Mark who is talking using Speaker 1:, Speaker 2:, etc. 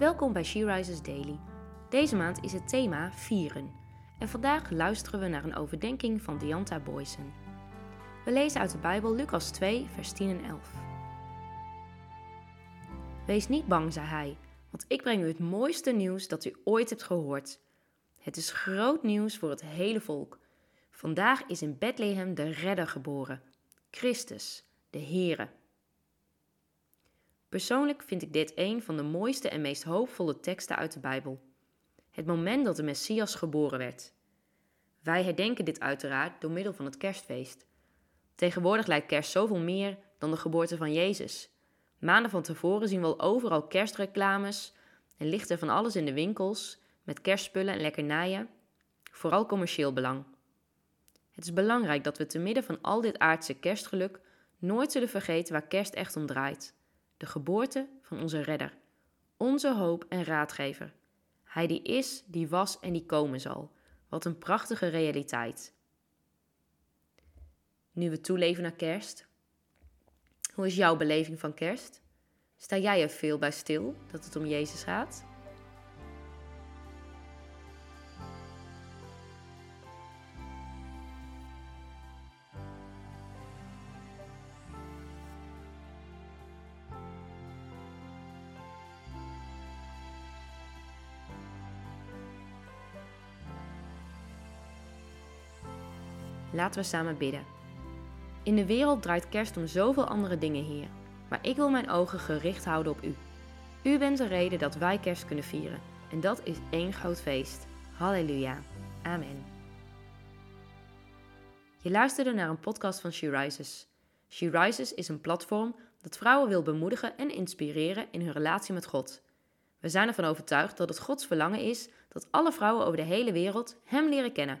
Speaker 1: Welkom bij She Rises Daily. Deze maand is het thema vieren. En vandaag luisteren we naar een overdenking van Dianta Boysen. We lezen uit de Bijbel Lucas 2, vers 10 en 11. Wees niet bang, zei hij, want ik breng u het mooiste nieuws dat u ooit hebt gehoord. Het is groot nieuws voor het hele volk. Vandaag is in Bethlehem de Redder geboren, Christus, de Heere. Persoonlijk vind ik dit een van de mooiste en meest hoopvolle teksten uit de Bijbel. Het moment dat de Messias geboren werd. Wij herdenken dit uiteraard door middel van het kerstfeest. Tegenwoordig lijkt kerst zoveel meer dan de geboorte van Jezus. Maanden van tevoren zien we al overal kerstreclames en ligt er van alles in de winkels met kerstspullen en lekkernijen, vooral commercieel belang. Het is belangrijk dat we te midden van al dit aardse kerstgeluk nooit zullen vergeten waar kerst echt om draait de geboorte van onze redder, onze hoop en raadgever. Hij die is, die was en die komen zal. Wat een prachtige realiteit. Nu we toeleven naar kerst. Hoe is jouw beleving van kerst? Sta jij er veel bij stil dat het om Jezus gaat? Laten we samen bidden. In de wereld draait kerst om zoveel andere dingen, Heer. Maar ik wil mijn ogen gericht houden op U. U bent de reden dat wij kerst kunnen vieren. En dat is één groot feest. Halleluja. Amen. Je luisterde naar een podcast van She Rises. She Rises is een platform dat vrouwen wil bemoedigen en inspireren in hun relatie met God. We zijn ervan overtuigd dat het Gods verlangen is dat alle vrouwen over de hele wereld Hem leren kennen